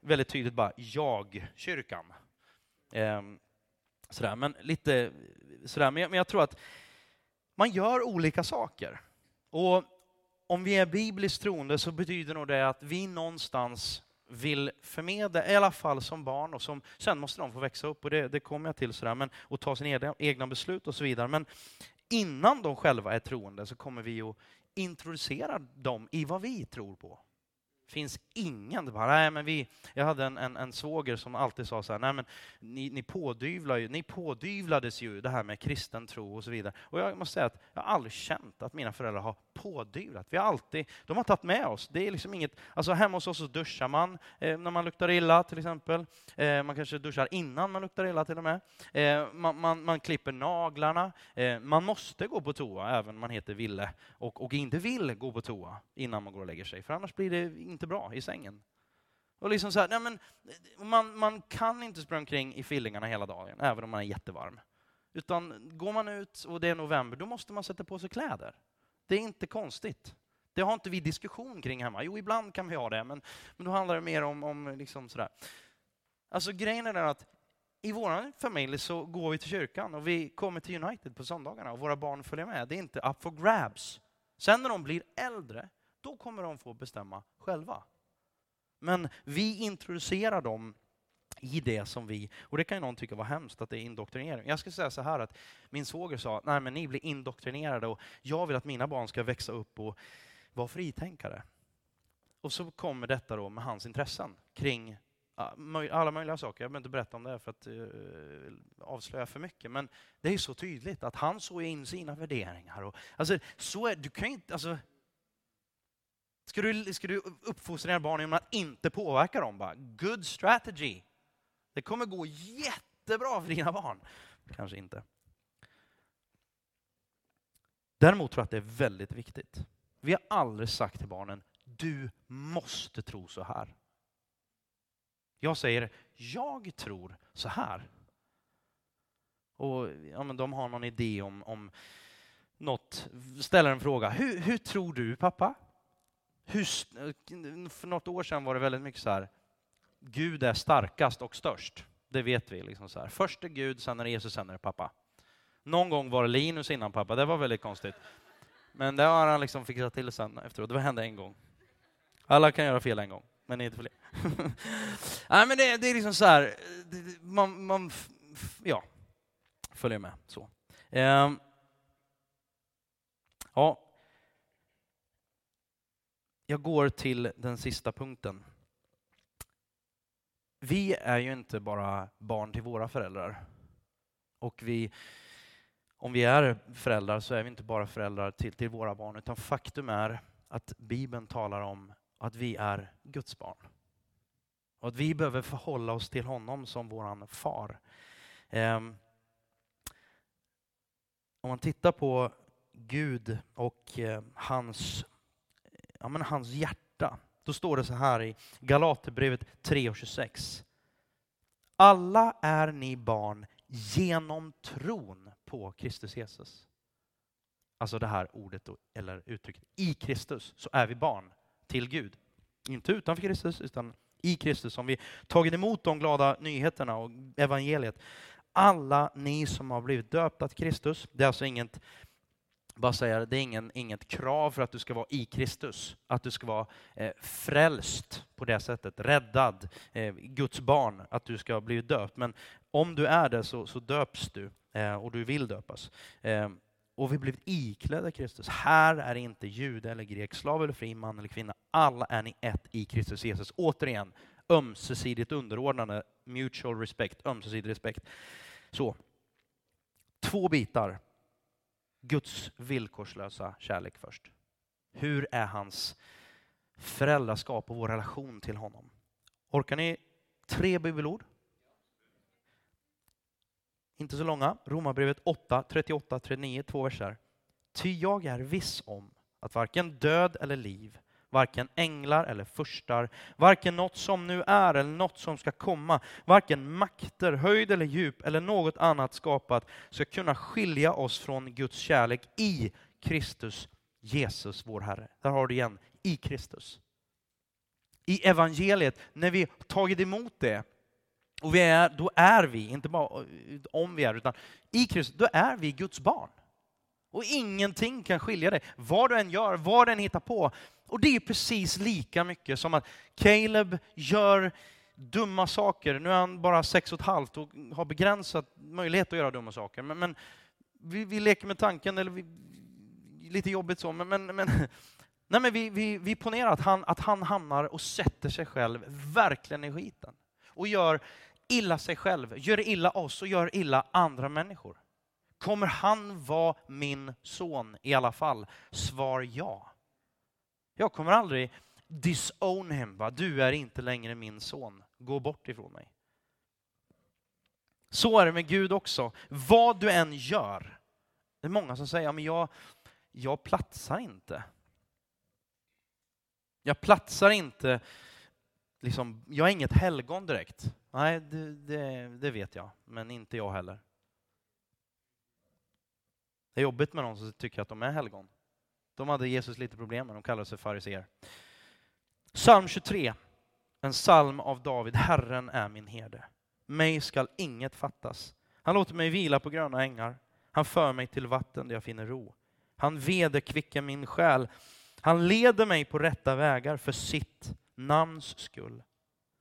väldigt tydligt bara jag-kyrkan. Eh, sådär, men lite sådär. Men jag, men jag tror att man gör olika saker. Och om vi är bibliskt troende så betyder nog det att vi någonstans vill förmedla, i alla fall som barn, och som, sen måste de få växa upp, och det, det kommer jag till, sådär, men, och ta sina egna beslut och så vidare. Men innan de själva är troende så kommer vi att introducera dem i vad vi tror på finns ingen. Det bara, nej, men vi, jag hade en, en, en svåger som alltid sa så här, nej men ni, ni, pådyvlar ju, ni pådyvlades ju det här med kristen tro och så vidare. Och jag måste säga att jag har aldrig känt att mina föräldrar har pådyvlat. Vi har alltid, de har tagit med oss. Det är liksom inget, alltså hemma hos oss så duschar man eh, när man luktar illa till exempel. Eh, man kanske duschar innan man luktar illa till och med. Eh, man, man, man, klipper naglarna. Eh, man måste gå på toa även om man heter Ville och, och inte vill gå på toa innan man går och lägger sig. För annars blir det inte bra i sängen. Och liksom så här, nej men, man, man kan inte springa omkring i fillingarna hela dagen, även om man är jättevarm. Utan går man ut och det är november, då måste man sätta på sig kläder. Det är inte konstigt. Det har inte vi diskussion kring hemma. Jo, ibland kan vi ha det, men, men då handlar det mer om, om liksom sådär. Alltså grejen är den att i vår familj så går vi till kyrkan och vi kommer till United på söndagarna och våra barn följer med. Det är inte up for grabs. Sen när de blir äldre, då kommer de få bestämma själva. Men vi introducerar dem i det som vi, och det kan ju någon tycka var hemskt att det är indoktrinering. Jag ska säga så här att min svåger sa, nej men ni blir indoktrinerade och jag vill att mina barn ska växa upp och vara fritänkare. Och så kommer detta då med hans intressen kring alla möjliga saker. Jag behöver inte berätta om det för att uh, avslöja för mycket. Men det är så tydligt att han såg in sina värderingar. Och, alltså, så är, du kan inte, alltså, ska, du, ska du uppfostra dina barn genom att inte påverka dem? Bara, good strategy. Det kommer gå jättebra för dina barn. Kanske inte. Däremot tror jag att det är väldigt viktigt. Vi har aldrig sagt till barnen, du måste tro så här. Jag säger, jag tror så här. Och ja, men De har någon idé om, om något, ställer en fråga. Hur, hur tror du pappa? Hur, för något år sedan var det väldigt mycket så här, Gud är starkast och störst. Det vet vi. Liksom så här. Först är Gud, sen är det Jesus, sen är det pappa. Någon gång var det Linus innan pappa, det var väldigt konstigt. Men det har han liksom fixat till sen efteråt. Det hände en gång. Alla kan göra fel en gång, men inte fler. Nej, men det, det, är liksom så här, man, man ja, följer med. så. Um, ja. Jag går till den sista punkten. Vi är ju inte bara barn till våra föräldrar. Och vi, om vi är föräldrar så är vi inte bara föräldrar till, till våra barn, utan faktum är att Bibeln talar om att vi är Guds barn. Och att vi behöver förhålla oss till honom som vår far. Um, om man tittar på Gud och eh, hans, ja, men hans hjärta då står det så här i Galaterbrevet 3.26. Alla är ni barn genom tron på Kristus Jesus. Alltså det här ordet, eller uttrycket, i Kristus så är vi barn till Gud. Inte utanför Kristus, utan i Kristus som vi tagit emot de glada nyheterna och evangeliet. Alla ni som har blivit döpta till Kristus, det är alltså inget bara säga det är ingen, inget krav för att du ska vara i Kristus, att du ska vara eh, frälst på det sättet, räddad, eh, Guds barn, att du ska bli döpt. Men om du är det så, så döps du eh, och du vill döpas. Eh, och vi har blivit iklädda Kristus. Här är inte jude eller grek, slav eller fri, man eller kvinna. Alla är ni ett i Kristus Jesus. Återigen, ömsesidigt underordnande, mutual respect, ömsesidig respekt. Så, två bitar Guds villkorslösa kärlek först. Hur är hans föräldraskap och vår relation till honom? Orkar ni tre bibelord? inte så långa, Romarbrevet 8, 38, 39, två verser. Ty jag är viss om att varken död eller liv, varken änglar eller furstar, varken något som nu är eller något som ska komma, varken makter, höjd eller djup eller något annat skapat ska kunna skilja oss från Guds kärlek i Kristus Jesus, vår Herre. Där har du igen, i Kristus. I evangeliet, när vi tagit emot det, och vi är, då är vi, inte bara om vi är, utan i Kristus, då är vi Guds barn. Och ingenting kan skilja dig. Vad du än gör, vad du än hittar på. Och det är precis lika mycket som att Caleb gör dumma saker. Nu är han bara sex och ett halvt och har begränsat möjlighet att göra dumma saker. Men, men vi, vi, leker med tanken, eller vi, lite jobbigt så, men, men, men Nej, men vi, vi, vi ponerar att han, att han hamnar och sätter sig själv verkligen i skiten. Och gör illa sig själv, gör illa oss och gör illa andra människor. Kommer han vara min son i alla fall? Svar ja. Jag kommer aldrig disown him, va? du är inte längre min son, gå bort ifrån mig. Så är det med Gud också. Vad du än gör. Det är många som säger, men jag, jag platsar inte. Jag platsar inte, liksom, jag är inget helgon direkt. Nej, det, det, det vet jag, men inte jag heller. Det är jobbigt med någon som tycker att de är helgon. De hade Jesus lite problem med, de kallade sig fariseer. Psalm 23, en psalm av David. Herren är min herde. Mig skall inget fattas. Han låter mig vila på gröna ängar. Han för mig till vatten där jag finner ro. Han vederkvickar min själ. Han leder mig på rätta vägar för sitt namns skull.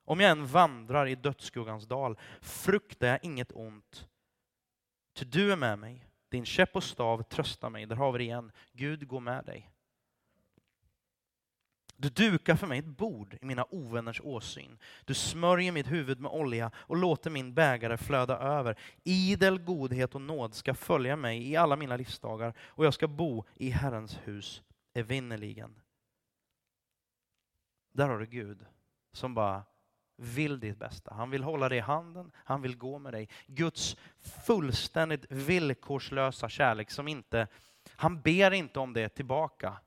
Om jag än vandrar i dödsskuggans dal fruktar jag inget ont. Ty du är med mig. Din käpp och stav tröstar mig. Där har vi det igen. Gud går med dig. Du dukar för mig ett bord i mina ovänners åsyn. Du smörjer mitt huvud med olja och låter min bägare flöda över. Idel godhet och nåd ska följa mig i alla mina livsdagar och jag ska bo i Herrens hus evinnerligen. Där har du Gud som bara vill ditt bästa. Han vill hålla dig i handen, han vill gå med dig. Guds fullständigt villkorslösa kärlek som inte, han ber inte om det tillbaka.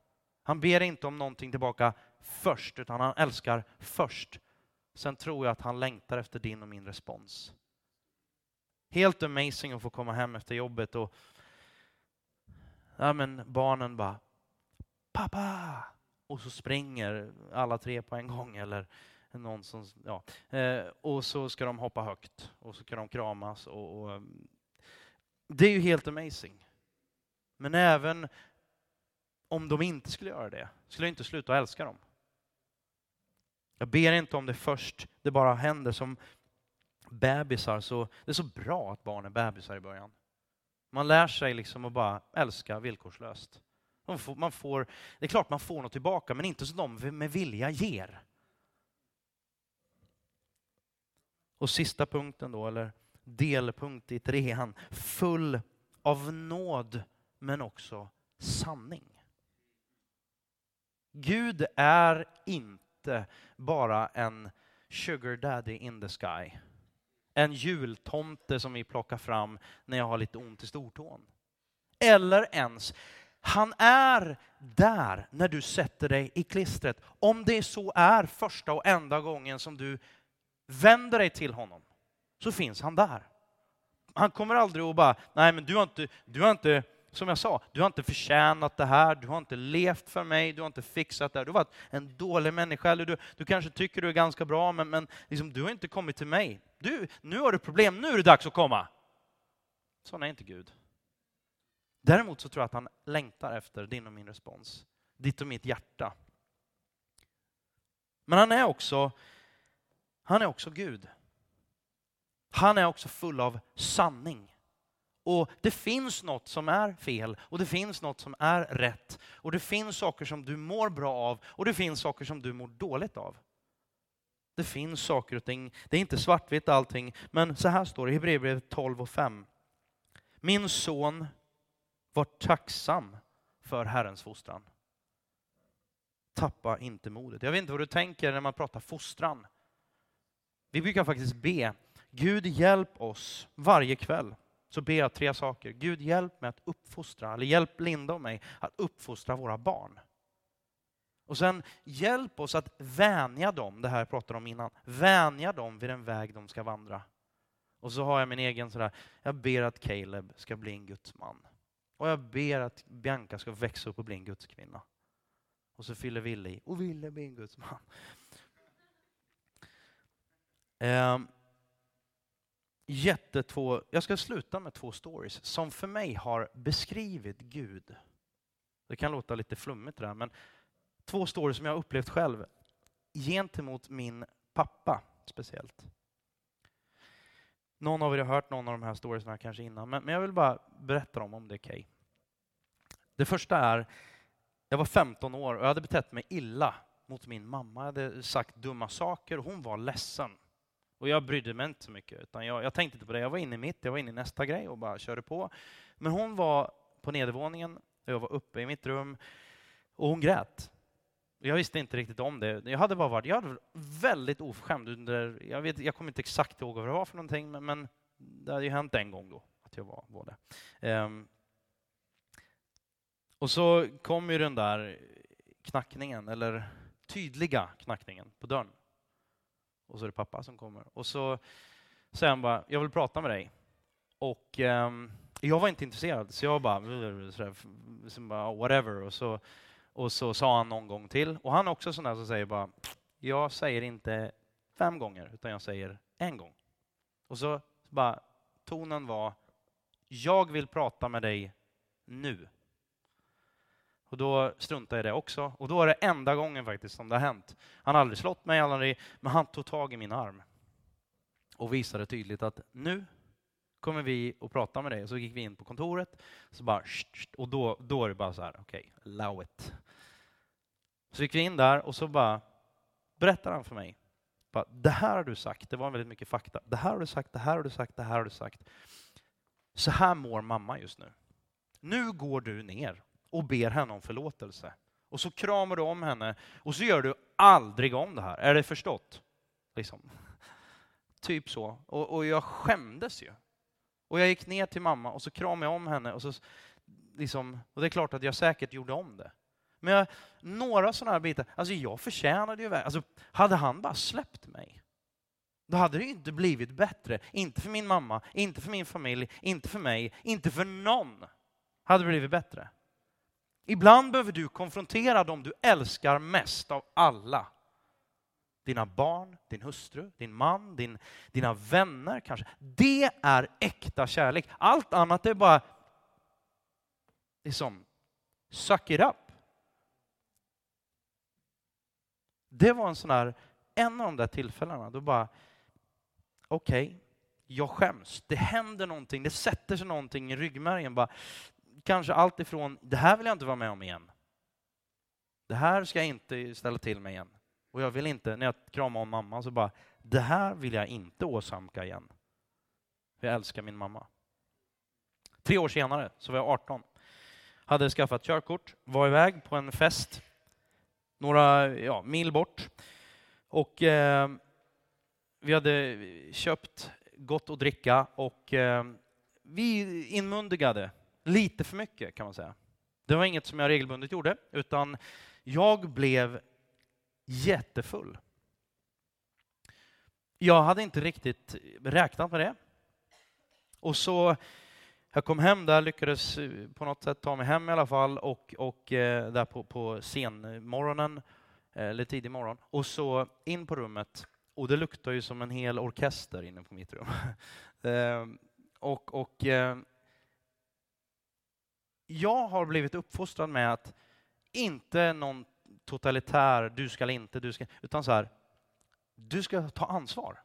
Han ber inte om någonting tillbaka först, utan han älskar först. Sen tror jag att han längtar efter din och min respons. Helt amazing att få komma hem efter jobbet och ja, men barnen bara pappa! Och så springer alla tre på en gång eller någon som, ja. Eh, och så ska de hoppa högt och så ska de kramas. Och, och, eh, det är ju helt amazing. Men även om de inte skulle göra det, skulle jag inte sluta älska dem. Jag ber inte om det först, det bara händer som bebisar. Så, det är så bra att barn är bebisar i början. Man lär sig liksom att bara älska villkorslöst. Man får, man får, det är klart man får något tillbaka, men inte som de med vilja ger. Och sista punkten då, eller delpunkt i trean, full av nåd men också sanning. Gud är inte bara en sugar daddy in the sky. En jultomte som vi plockar fram när jag har lite ont i stortån. Eller ens han är där när du sätter dig i klistret. Om det så är första och enda gången som du vänder dig till honom, så finns han där. Han kommer aldrig att bara, nej men du har inte, du har inte som jag sa, du har inte förtjänat det här, du har inte levt för mig, du har inte fixat det här. Du har varit en dålig människa, eller du, du kanske tycker du är ganska bra, men, men liksom, du har inte kommit till mig. Du, nu har du problem, nu är det dags att komma. Sån är inte Gud. Däremot så tror jag att han längtar efter din och min respons, ditt och mitt hjärta. Men han är också, han är också Gud. Han är också full av sanning. Och det finns något som är fel och det finns något som är rätt. Och det finns saker som du mår bra av och det finns saker som du mår dåligt av. Det finns saker och ting, det är inte svartvitt allting, men så här står det i Hebreerbrevet 12 och 5. Min son, var tacksam för Herrens fostran. Tappa inte modet. Jag vet inte vad du tänker när man pratar fostran. Vi brukar faktiskt be, Gud hjälp oss varje kväll så ber jag tre saker. Gud, hjälp mig att uppfostra, eller hjälp Linda och mig att uppfostra våra barn. Och sen hjälp oss att vänja dem, det här jag pratade om innan, vänja dem vid den väg de ska vandra. Och så har jag min egen sådär, jag ber att Caleb ska bli en Guds man. Och jag ber att Bianca ska växa upp och bli en Guds kvinna. Och så fyller Ville i, och Ville blir en Guds man. Ehm, Jättetvå, jag ska sluta med två stories som för mig har beskrivit Gud. Det kan låta lite flummigt det där, men två stories som jag har upplevt själv gentemot min pappa speciellt. Någon av er har hört någon av de här storiesna kanske innan, men, men jag vill bara berätta dem om det är okej. Okay. Det första är, jag var 15 år och jag hade betett mig illa mot min mamma. Jag hade sagt dumma saker och hon var ledsen. Och jag brydde mig inte så mycket, utan jag, jag tänkte inte på det. Jag var inne i mitt, jag var inne i nästa grej och bara körde på. Men hon var på nedervåningen och jag var uppe i mitt rum och hon grät. Jag visste inte riktigt om det. Jag hade bara varit, jag hade väldigt oförskämd under, jag, vet, jag kommer inte exakt ihåg vad det var för någonting, men, men det hade ju hänt en gång då att jag var, var det. Um, och så kom ju den där knackningen, eller tydliga knackningen på dörren. Och så är det pappa som kommer. Och så säger han bara, jag vill prata med dig. Och um, jag var inte intresserad, så jag bara, så bara whatever. Och så, och så sa han någon gång till. Och han är också sån där som säger bara, jag säger inte fem gånger, utan jag säger en gång. Och så bara, tonen var, jag vill prata med dig nu. Och då struntade jag i det också. Och då är det enda gången faktiskt som det har hänt. Han har aldrig slått mig, aldrig, men han tog tag i min arm och visade tydligt att nu kommer vi att prata med dig. Och så gick vi in på kontoret så bara, och då, då är det bara så här, okej, okay, allow it. Så gick vi in där och så bara berättar han för mig. Bara, det här har du sagt, det var väldigt mycket fakta. Det här har du sagt, det här har du sagt, det här har du sagt. Så här mår mamma just nu. Nu går du ner och ber henne om förlåtelse. Och så kramar du om henne och så gör du aldrig om det här. Är det förstått? Liksom. Typ så. Och, och jag skämdes ju. Och jag gick ner till mamma och så kramade jag om henne. Och, så, liksom, och det är klart att jag säkert gjorde om det. Men jag, några sådana här bitar, alltså jag förtjänade ju alltså Hade han bara släppt mig, då hade det inte blivit bättre. Inte för min mamma, inte för min familj, inte för mig, inte för någon hade det blivit bättre. Ibland behöver du konfrontera dem du älskar mest av alla. Dina barn, din hustru, din man, din, dina vänner kanske. Det är äkta kärlek. Allt annat är bara liksom, suck it up. Det var en sån här, en av de där tillfällena, då bara, okej, okay, jag skäms. Det händer någonting, det sätter sig någonting i ryggmärgen. Bara, kanske allt ifrån, det här vill jag inte vara med om igen. Det här ska jag inte ställa till mig igen. Och jag vill inte, när jag kramar om mamma, så bara, det här vill jag inte åsamka igen. Jag älskar min mamma. Tre år senare så var jag 18. Hade skaffat körkort, var iväg på en fest några ja, mil bort. Och eh, vi hade köpt gott att dricka och eh, vi inmundigade lite för mycket kan man säga. Det var inget som jag regelbundet gjorde, utan jag blev jättefull. Jag hade inte riktigt räknat med det. Och så, jag kom hem där, lyckades eh, på något sätt ta mig hem i alla fall och, och eh, där på, på senmorgonen, eh, eller tidig morgon, och så in på rummet och det luktar ju som en hel orkester inne på mitt rum. Ehm, och, och jag har blivit uppfostrad med att inte någon totalitär, du ska inte, du ska, utan så här, du ska ta ansvar.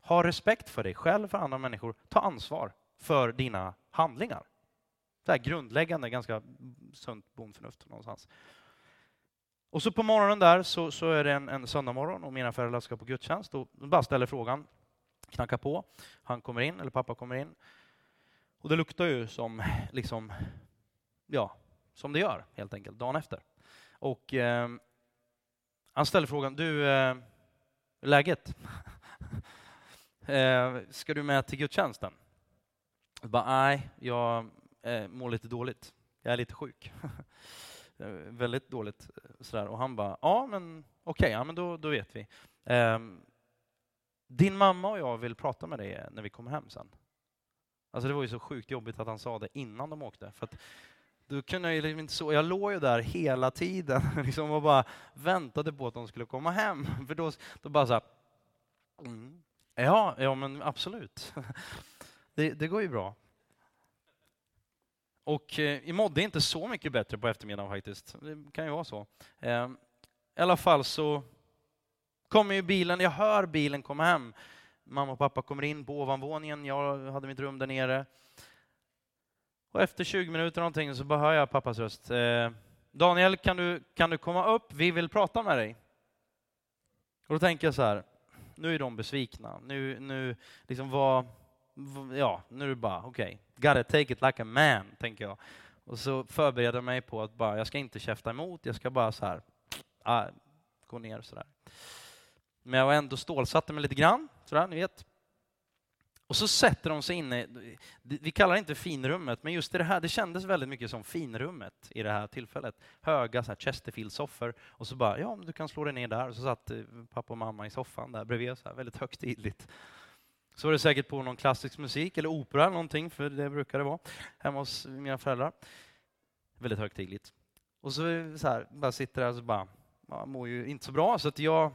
Ha respekt för dig själv, för andra människor. Ta ansvar för dina handlingar. Det här grundläggande, ganska sunt bondförnuft någonstans. Och så på morgonen där så, så är det en, en söndagmorgon och mina föräldrar ska på gudstjänst och bara ställer frågan, knackar på. Han kommer in, eller pappa kommer in. Och det luktar ju som, liksom, ja, som det gör helt enkelt, dagen efter. Och eh, han ställer frågan, du, eh, läget? eh, ska du med till gudstjänsten? Jag bara, nej, jag eh, mår lite dåligt. Jag är lite sjuk. Eh, väldigt dåligt. Eh, sådär. Och han bara, ja men okej, okay, ja, men då, då vet vi. Eh, din mamma och jag vill prata med dig när vi kommer hem sen. Alltså det var ju så sjukt jobbigt att han sa det innan de åkte. För att då kunde jag, liksom inte så, jag låg ju där hela tiden liksom och bara väntade på att de skulle komma hem. För då, då bara så här, mm, ja, ja men absolut. Det, det går ju bra. Och eh, mådde inte så mycket bättre på eftermiddagen faktiskt. Det kan ju vara så. Eh, I alla fall så kommer ju bilen, jag hör bilen komma hem. Mamma och pappa kommer in på ovanvåningen, jag hade mitt rum där nere. Och efter 20 minuter någonting så bara hör jag pappas röst. Eh, Daniel, kan du, kan du komma upp? Vi vill prata med dig. Och då tänker jag så här, nu är de besvikna. Nu, nu liksom vad, ja, nu är det bara okej, okay, gotta take it like a man, tänker jag. Och så förbereder jag mig på att bara, jag ska inte käfta emot, jag ska bara så här, ah, gå ner så där. Men jag ändå stålsatte mig lite grann, sådär, ni vet. Och så sätter de sig inne, vi kallar det inte finrummet, men just det här, det kändes väldigt mycket som finrummet i det här tillfället. Höga Chesterfield-soffor och så bara, ja, du kan slå dig ner där. Och så satt eh, pappa och mamma i soffan där bredvid, så här, väldigt högtidligt. Så var det säkert på någon klassisk musik eller opera eller någonting, för det brukar det vara hemma hos mina föräldrar. Väldigt högtidligt. Och så, eh, så här, bara sitter där och så bara, jag mår ju inte så bra, så att jag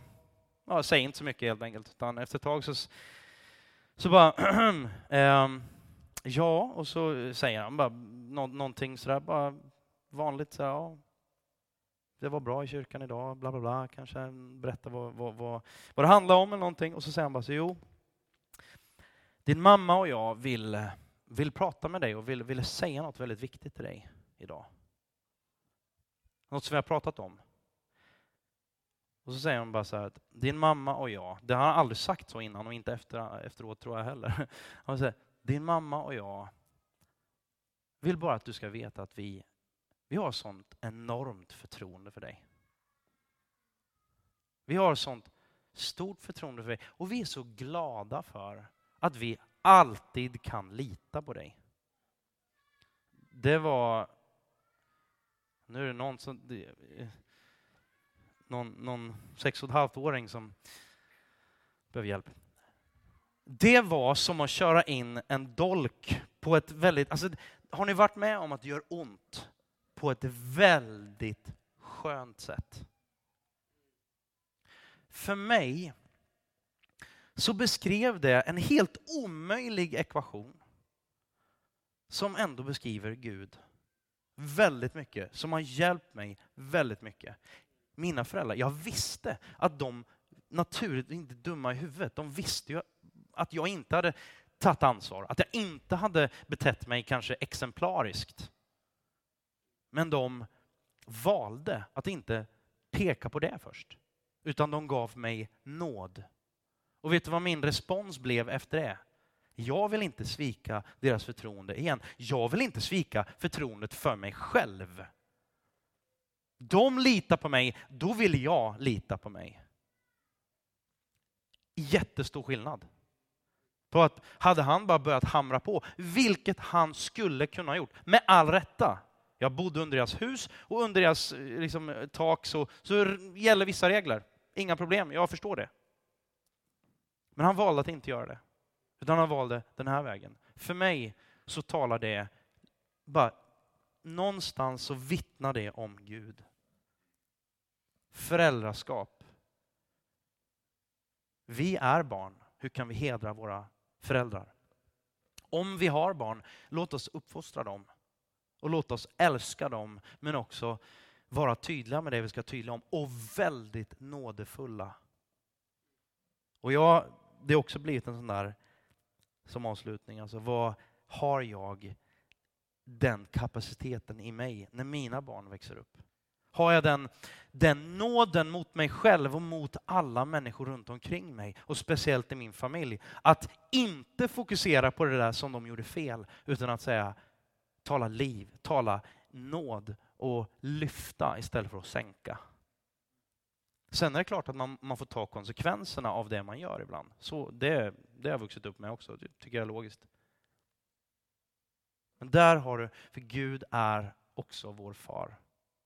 ja, säg inte så mycket helt enkelt. Utan efter ett tag så, så bara, ähm, ja, och så säger han bara nå, någonting sådär, bara vanligt så ja, det var bra i kyrkan idag, bla bla bla, kanske berätta vad, vad, vad, vad det handlar om eller någonting. Och så säger han bara så, jo, din mamma och jag vill, vill prata med dig och vill, vill säga något väldigt viktigt till dig idag. Något som vi har pratat om. Och så säger hon bara så här att din mamma och jag, det har han aldrig sagt så innan och inte efter, efteråt tror jag heller. Han säger, din mamma och jag vill bara att du ska veta att vi, vi har sånt enormt förtroende för dig. Vi har sånt stort förtroende för dig och vi är så glada för att vi alltid kan lita på dig. Det var... Nu är det någon som... Någon, någon sex och ett halvt åring som behöver hjälp. Det var som att köra in en dolk på ett väldigt... Alltså, har ni varit med om att det gör ont på ett väldigt skönt sätt? För mig så beskrev det en helt omöjlig ekvation som ändå beskriver Gud väldigt mycket, som har hjälpt mig väldigt mycket. Mina föräldrar, jag visste att de naturligt inte dumma i huvudet. De visste ju att jag inte hade tagit ansvar, att jag inte hade betett mig kanske exemplariskt. Men de valde att inte peka på det först, utan de gav mig nåd och vet du vad min respons blev efter det? Jag vill inte svika deras förtroende igen. Jag vill inte svika förtroendet för mig själv. De litar på mig, då vill jag lita på mig. Jättestor skillnad. På att hade han bara börjat hamra på, vilket han skulle kunna ha gjort, med all rätta. Jag bodde under deras hus och under deras eh, liksom, tak så, så gäller vissa regler. Inga problem, jag förstår det. Men han valde att inte göra det. Utan han valde den här vägen. För mig så talar det bara någonstans så vittnar det om Gud. Föräldraskap. Vi är barn. Hur kan vi hedra våra föräldrar? Om vi har barn, låt oss uppfostra dem. Och låt oss älska dem, men också vara tydliga med det vi ska tydliga om. Och väldigt nådefulla. Och jag det har också blivit en sån där, som avslutning, alltså vad har jag den kapaciteten i mig när mina barn växer upp? Har jag den, den nåden mot mig själv och mot alla människor runt omkring mig och speciellt i min familj. Att inte fokusera på det där som de gjorde fel utan att säga tala liv, tala nåd och lyfta istället för att sänka. Sen är det klart att man, man får ta konsekvenserna av det man gör ibland. Så det, det har jag vuxit upp med också, det tycker jag är logiskt. Men där har du, för Gud är också vår far.